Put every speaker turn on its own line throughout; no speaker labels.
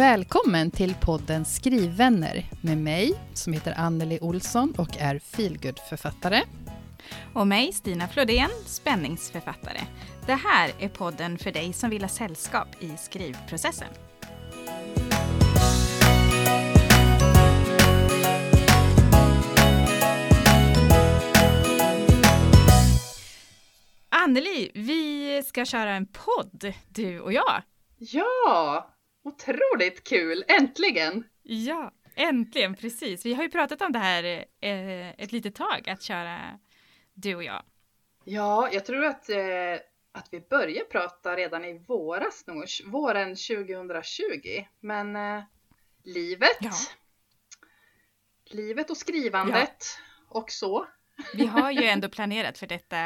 Välkommen till podden Skrivvänner med mig som heter Anneli Olsson och är feelgood-författare.
Och mig, Stina Flodén, spänningsförfattare. Det här är podden för dig som vill ha sällskap i skrivprocessen. Anneli, vi ska köra en podd, du och jag.
Ja, otroligt kul! Äntligen!
Ja, äntligen, precis. Vi har ju pratat om det här eh, ett litet tag, att köra du och jag.
Ja, jag tror att, eh, att vi började prata redan i våras, våren 2020. Men eh, livet,
Ja.
livet och skrivandet och så.
Vi har ju ändå planerat för detta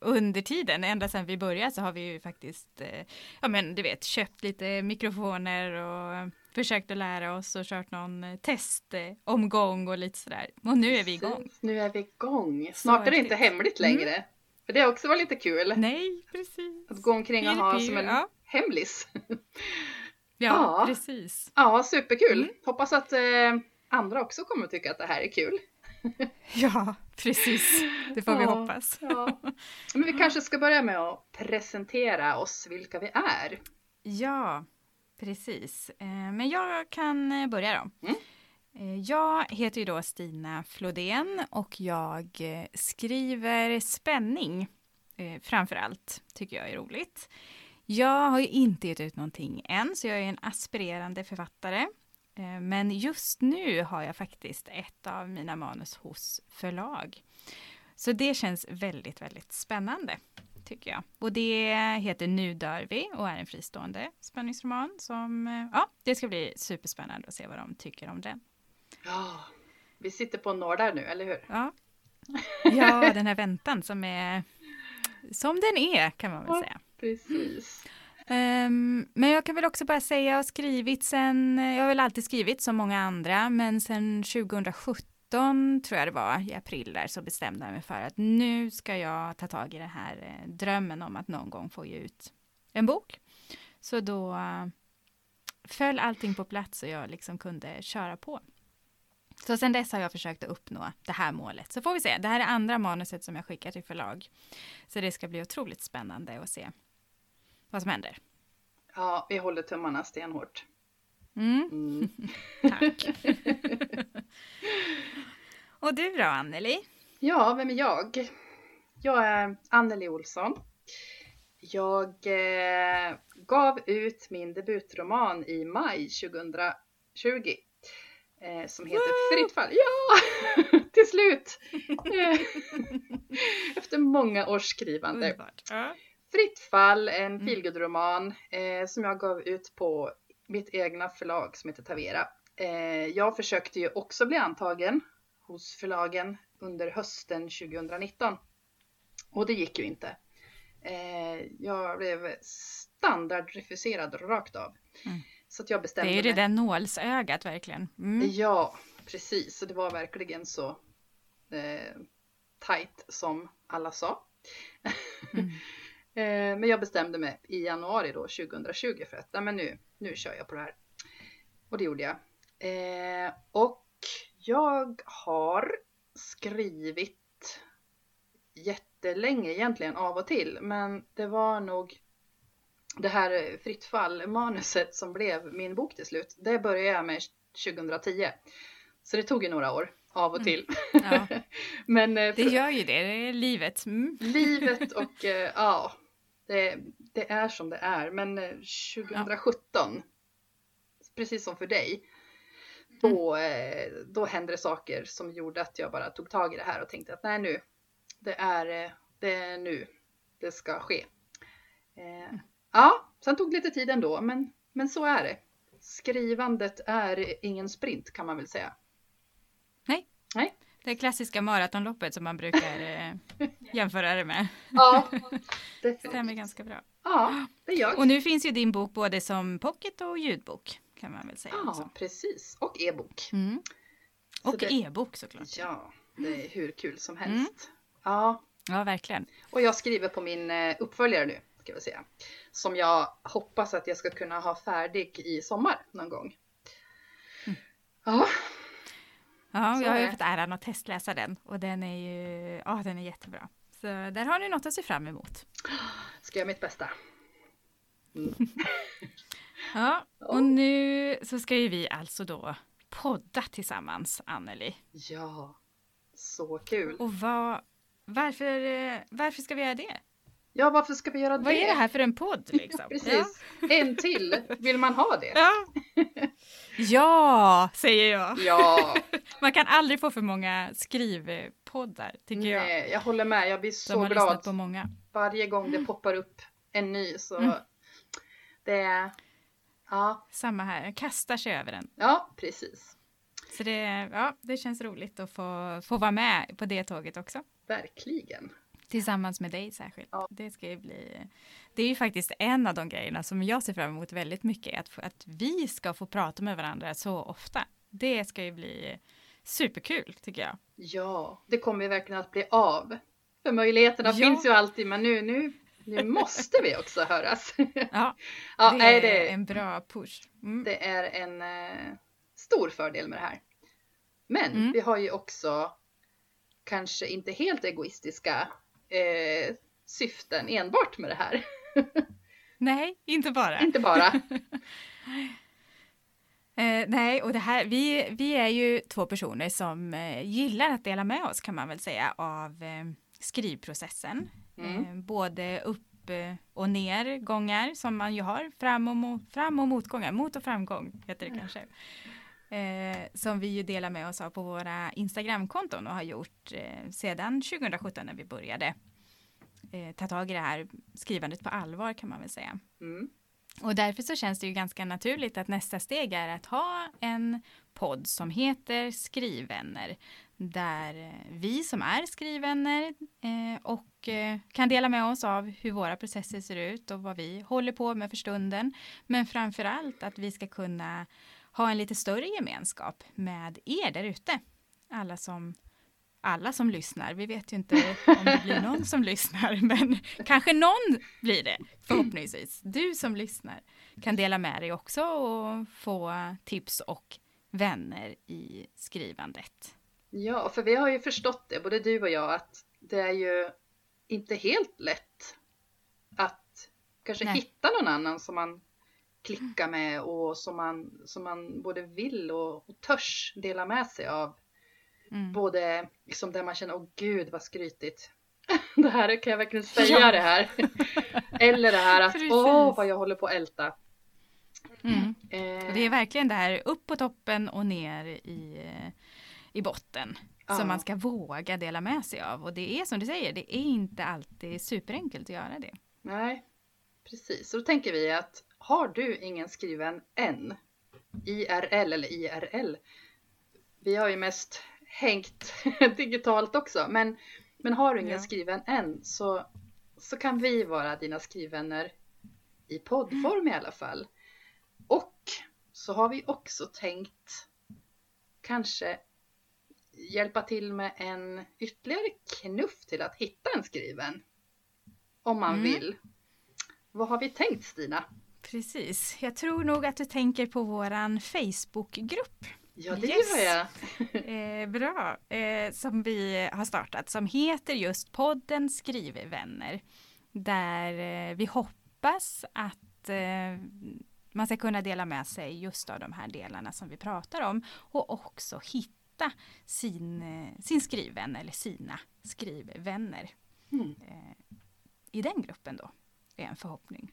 under tiden. Ända sedan vi började så har vi ju faktiskt, eh, ja men du vet, köpt lite mikrofoner och försökt att lära oss och kört någon testomgång och lite sådär. Och nu är vi igång.
Precis, Nu är vi igång. Snart är det inte hemligt längre. För det har också varit lite kul.
Nej, precis.
Att gå omkring och ha som en
ja.
hemlis.
Ja,
Ja.
precis.
Ja, superkul.
Mm.
Hoppas att eh, andra också kommer att tycka att det här är kul.
Ja, precis. Det får vi
Ja,
hoppas.
Ja. Men vi kanske ska börja med att presentera oss vilka vi är.
Ja, precis. Eh, Men jag kan eh, börja då.
Mm.
Eh, Jag heter ju då Stina Flodén och jag skriver spänning framför allt, tycker jag är roligt. Jag har ju inte gett ut någonting än, så jag är en aspirerande författare. Eh, Men just nu har jag faktiskt ett av mina manus hos förlag. Så det känns väldigt, väldigt spännande tycker jag. Och det heter Nu dör vi och är en fristående spänningsroman som, eh, ja, det ska bli superspännande att se vad de tycker om den.
Ja, vi sitter på nålar nu, eller hur?
Ja, ja den här väntan som är som den är kan man väl
Ja.
säga.
Precis.
Um, men jag kan väl också bara säga, jag har skrivit sen, jag har väl alltid skrivit som många andra, men sen 2017 tror jag det var, i april där, så bestämde jag mig för att nu ska jag ta tag i den här eh, drömmen om att någon gång få ge ut en bok. Så då föll allting på plats och jag liksom kunde köra på. Så sen dess har jag försökt att uppnå det här målet. Så får vi se, det här är andra manuset som jag skickar till förlag. Så det ska bli otroligt spännande att se vad som händer.
Ja, vi håller tummarna stenhårt.
Mm,
Mm.
tack. Och du då, Anneli?
Ja, vem är jag? Jag är Anneli Olsson. Jag eh, gav ut min debutroman i maj 2020. Eh, som heter Fritt fall. Ja! Till slut! Eh, Efter många års skrivande.
Underbart. Ja.
Fritt fall, en
Mm.
feelgood-roman eh, som jag gav ut på mitt egna förlag som heter Tavera. Eh, jag försökte ju också bli antagen hos förlagen under hösten 2019. Och det gick ju inte. Eh, jag blev standardrefuserad rakt av.
Mm.
Så att jag
Det
bestämde
är ju det
mig.
där nålsögat verkligen. Mm.
Ja, precis. Så det var verkligen så eh, tight som alla sa.
Mm.
Eh, men jag bestämde mig i januari då 2020 för att men nu, nu kör jag på det här. Och det gjorde jag. Eh, och jag har skrivit jättelänge egentligen av och till. Men det var nog det här fritt fall manuset som blev min bok till slut. Det började jag med 2010. Så det tog ju några år av och
Mm.
till.
Ja,
men eh,
det gör ju det, det är livet. Mm.
livet och ja, det, det är som det är. Men eh, 2017, precis som för dig, då, eh, då hände det saker som gjorde att jag bara tog tag i det här och tänkte att nej nu, det är, eh, det är nu det ska ske. Eh, ja, sen tog det lite tid ändå, men, men så är det. Skrivandet är ingen sprint kan man väl säga.
Det klassiska maratonloppet som man brukar eh, jämföra det med.
Ja,
Stämmer
definitivt.
ganska bra.
Ja, det gör jag.
Och nu finns ju din bok både som pocket och ljudbok kan man väl säga.
Ja,
också.
precis. Och e-bok.
Mm. Och
det-
e-bok såklart.
Ja, det är hur kul som
Mm.
helst. Ja,
Ja, verkligen.
och jag skriver på min eh, uppföljare nu. ska jag säga. Som jag hoppas att jag ska kunna ha färdig i sommar någon gång.
Mm.
Ja,
Ja, jag har ju fått äran att testläsa den och den är ju, ja den är jättebra. Så där har ni något att se fram emot.
ska göra mitt bästa.
Ja, och nu så ska ju vi alltså då podda tillsammans, Anneli.
Ja, så kul.
Och vad, varför, eh, varför ska vi göra det?
Ja, varför ska vi göra det?
Vad är det här för en podd liksom?
Precis. En till. Vill man ha det?
Ja. ja, säger jag.
Ja,
Man kan aldrig få för många skrivpoddar, tycker jag.
nej, jag håller med. Jag blir
De
så
har
glad
på många.
varje gång det poppar upp en ny. Så
Mm.
det är... Ja,
Samma här, kastar sig över den.
ja, precis.
Så det, ja, det känns roligt att få, få vara med på det tåget också.
Verkligen.
Tillsammans med dig särskilt.
Ja.
Det ska ju bli... Det är ju faktiskt en av de grejerna som jag ser fram emot väldigt mycket. Att, att vi ska få prata med varandra så ofta. Det ska ju bli superkul tycker jag.
Ja, det kommer ju verkligen att bli av. För möjligheterna
Ja.
finns ju alltid, men nu, nu, nu måste vi också höras.
Ja,
ja,
det är
det,
en bra push. Mm.
det är en eh, stor fördel med det här. Men
Mm.
vi har ju också kanske inte helt egoistiska eh, syften enbart med det här.
Nej, inte bara.
inte bara.
Eh, nej, och det här, vi, vi är ju två personer som eh, gillar att dela med oss kan man väl säga av eh, skrivprocessen.
Mm.
Eh, både upp eh, och ner gångar som man ju har, fram och, mo- fram och motgångar, mot och framgång heter det kanske. Eh, som vi ju delar med oss av på våra Instagramkonton och har gjort eh, sedan 2017 när vi började eh, ta tag i det här skrivandet på allvar kan man väl säga.
Mm.
Och därför så känns det ju ganska naturligt att nästa steg är att ha en podd som heter Skrivvänner. Där eh, vi som är skrivvänner eh, och eh, kan dela med oss av hur våra processer ser ut och vad vi håller på med för stunden. Men framför allt att vi ska kunna ha en lite större gemenskap med er där ute. Alla som alla som lyssnar. Vi vet ju inte om det blir någon som lyssnar, men kanske någon blir det förhoppningsvis. Du som lyssnar kan dela med dig också och få tips och vänner i skrivandet.
Ja, för vi har ju förstått det, både du och jag, att det är ju inte helt lätt att kanske
Nej.
hitta någon annan som man klickar med och som man, som man både vill och, och törs dela med sig av.
Mm.
Både liksom där man känner, åh gud vad skrytigt. Det här kan jag verkligen säga
Ja.
det här. Eller det här att,
Precis.
åh vad jag håller på att älta.
Mm.
Eh,
Och det är verkligen det här upp på toppen och ner i, i botten
Ja.
som man ska våga dela med sig av. Och det är som du säger, det är inte alltid superenkelt att göra det.
Nej, precis. Så då tänker vi att har du ingen skriven än, IRL eller IRL, vi har ju mest hängt digitalt också, men, men har du ingen
Ja.
skriven än så, så kan vi vara dina skrivvänner i poddform i alla fall. Och så har vi också tänkt kanske hjälpa till med en ytterligare knuff till att hitta en skriven. Om man
Mm.
vill. Vad har vi tänkt Stina?
Precis, jag tror nog att du tänker på våran Facebookgrupp.
Ja det
Yes.
gör jag.
Eh, bra, eh, som vi har startat som heter just podden Skrivvänner. Där eh, vi hoppas att eh, man ska kunna dela med sig just av de här delarna som vi pratar om och också hitta sin, eh, sin skrivvän eller sina skrivvänner
Mm.
eh, i den gruppen då, är en förhoppning.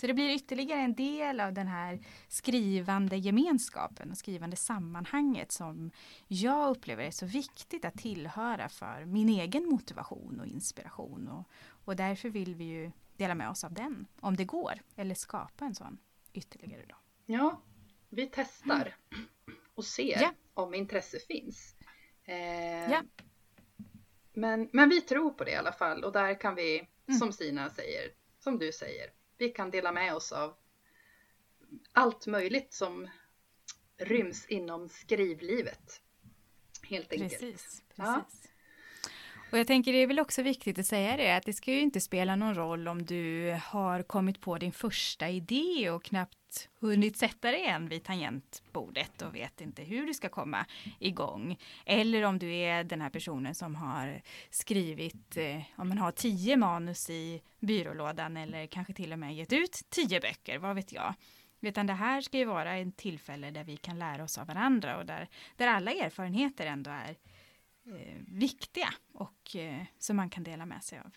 Så det blir ytterligare en del av den här skrivande gemenskapen och skrivande sammanhanget som jag upplever är så viktigt att tillhöra för min egen motivation och inspiration. Och, och därför vill vi ju dela med oss av den, om det går, eller skapa en sån ytterligare. Då.
Ja, vi testar och ser
Ja.
om intresse finns. Eh,
Ja.
men, men vi tror på det i alla fall och där kan vi,
Mm.
som Stina säger, som du säger, vi kan dela med oss av allt möjligt som ryms inom skrivlivet. Helt enkelt.
Precis,
Ja.
Och jag tänker det är väl också viktigt att säga det att det ska ju inte spela någon roll om du har kommit på din första idé och knappt hunnit sätta dig än vid tangentbordet och vet inte hur du ska komma igång. Eller om du är den här personen som har skrivit, eh, om man har tio manus i byrålådan eller kanske till och med gett ut tio böcker, vad vet jag. Utan det här ska ju vara en tillfälle där vi kan lära oss av varandra och där, där alla erfarenheter ändå är eh, viktiga och eh, som man kan dela med sig av.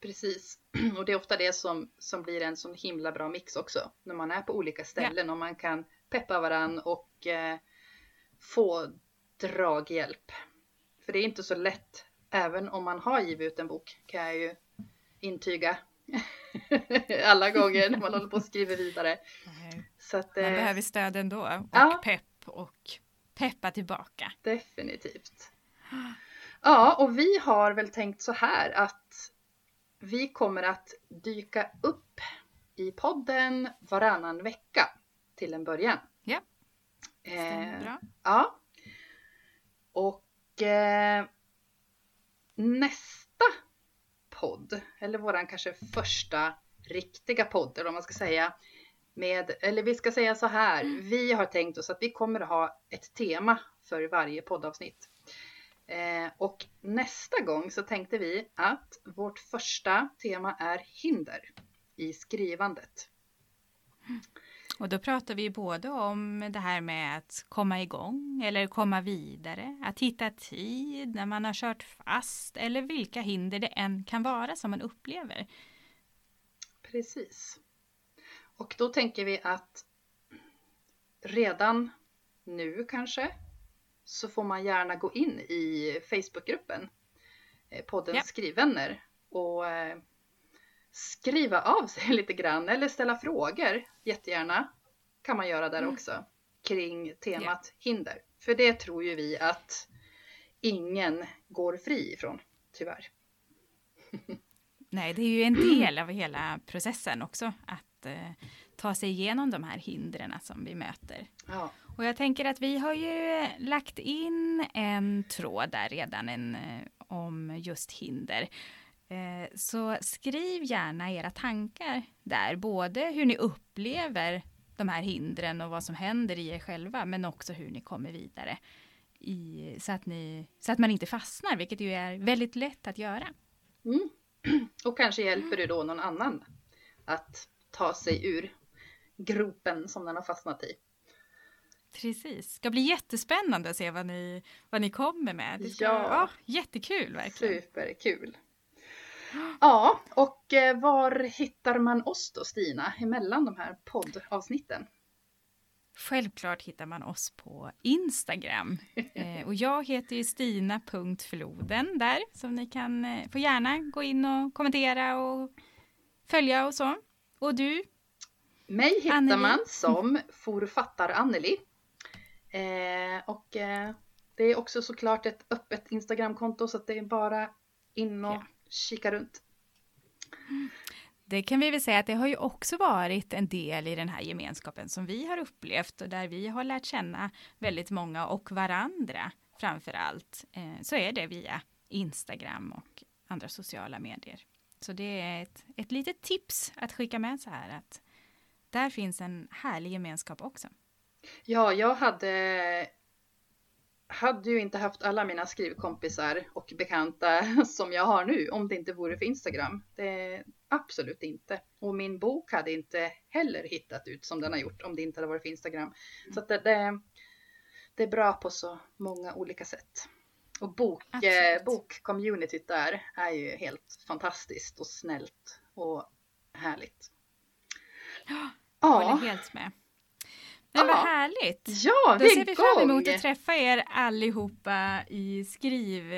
Precis, och det är ofta det som, som blir en sån himla bra mix också. När man är på olika ställen ja. och man kan peppa varann och eh, få draghjälp. För det är inte så lätt, även om man har givit ut en bok, kan jag ju intyga. Alla gånger när man håller på att skriva vidare.
Så att, man eh, behöver stöd ändå och ja, pepp och peppa tillbaka.
Definitivt. Ja, och vi har väl tänkt så här att vi kommer att dyka upp i podden varannan vecka till en början.
Ja, stämmer eh, bra.
Ja. Och eh, nästa podd, eller våran kanske första riktiga podd, eller vad man ska säga, med, eller vi ska säga så här, vi har tänkt oss att vi kommer att ha ett tema för varje poddavsnitt. Eh, och nästa gång så tänkte vi att vårt första tema är hinder i skrivandet.
Och då pratar vi både om det här med att komma igång eller komma vidare, att hitta tid när man har kört fast eller vilka hinder det än kan vara som man upplever.
Precis. Och då tänker vi att redan nu kanske så får man gärna gå in i Facebookgruppen eh, podden ja. Skrivvänner och eh, skriva av sig lite grann eller ställa frågor jättegärna kan man göra där mm. också kring temat ja. hinder. För det tror ju vi att ingen går fri ifrån, tyvärr.
Nej, det är ju en del av hela processen också att eh, ta sig igenom de här hindren som vi möter.
Ja.
Och jag tänker att vi har ju eh, lagt in en tråd där redan en, eh, om just hinder. Eh, så skriv gärna era tankar där, både hur ni upplever de här hindren och vad som händer i er själva, men också hur ni kommer vidare. I, så, att ni, så att man inte fastnar, vilket ju är väldigt lätt att göra.
Mm. Och kanske hjälper du då någon annan att ta sig ur gropen som den har fastnat i.
Precis, ska bli jättespännande att se vad ni, vad ni kommer med. Det ska, ja. ja, jättekul verkligen.
Superkul. Ja, och eh, var hittar man oss då Stina emellan de här poddavsnitten?
Självklart hittar man oss på Instagram. Eh, och jag heter ju stina.floden där, så ni kan eh, få gärna gå in och kommentera och följa och så. Och du?
Mig hittar Anneli. man som forfattar Anneli. Eh, och eh, det är också såklart ett öppet Instagramkonto så att det är bara in och ja. kika runt.
Det kan vi väl säga att det har ju också varit en del i den här gemenskapen som vi har upplevt och där vi har lärt känna väldigt många och varandra framför allt. Eh, så är det via Instagram och andra sociala medier. Så det är ett, ett litet tips att skicka med så här att där finns en härlig gemenskap också.
Ja, jag hade hade ju inte haft alla mina skrivkompisar och bekanta som jag har nu om det inte vore för Instagram. Det, absolut inte. Och min bok hade inte heller hittat ut som den har gjort om det inte hade varit för Instagram. Så det, det, det, är bra på så många olika sätt. Och bok, eh, bokcommunityt där är ju helt fantastiskt och snällt och härligt.
Ja, jag håller helt med. Men vad härligt!
Ja,
Då ser vi fram emot att träffa er allihopa i skriv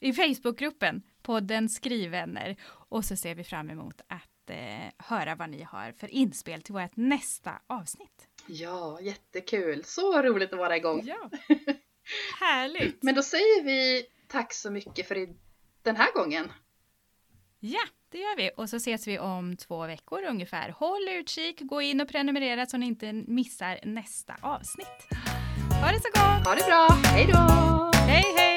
i Facebookgruppen podden Skrivvänner och så ser vi fram emot att eh, höra vad ni har för inspel till vårt nästa avsnitt.
Ja, jättekul! Så roligt att vara igång!
Ja, härligt!
Men då säger vi tack så mycket för den här gången.
Ja, det gör vi. Och så ses vi om två veckor ungefär. Håll utkik, gå in och prenumerera så ni inte missar nästa avsnitt. Ha det så gott!
Ha det bra! Hej då!
Hej hej!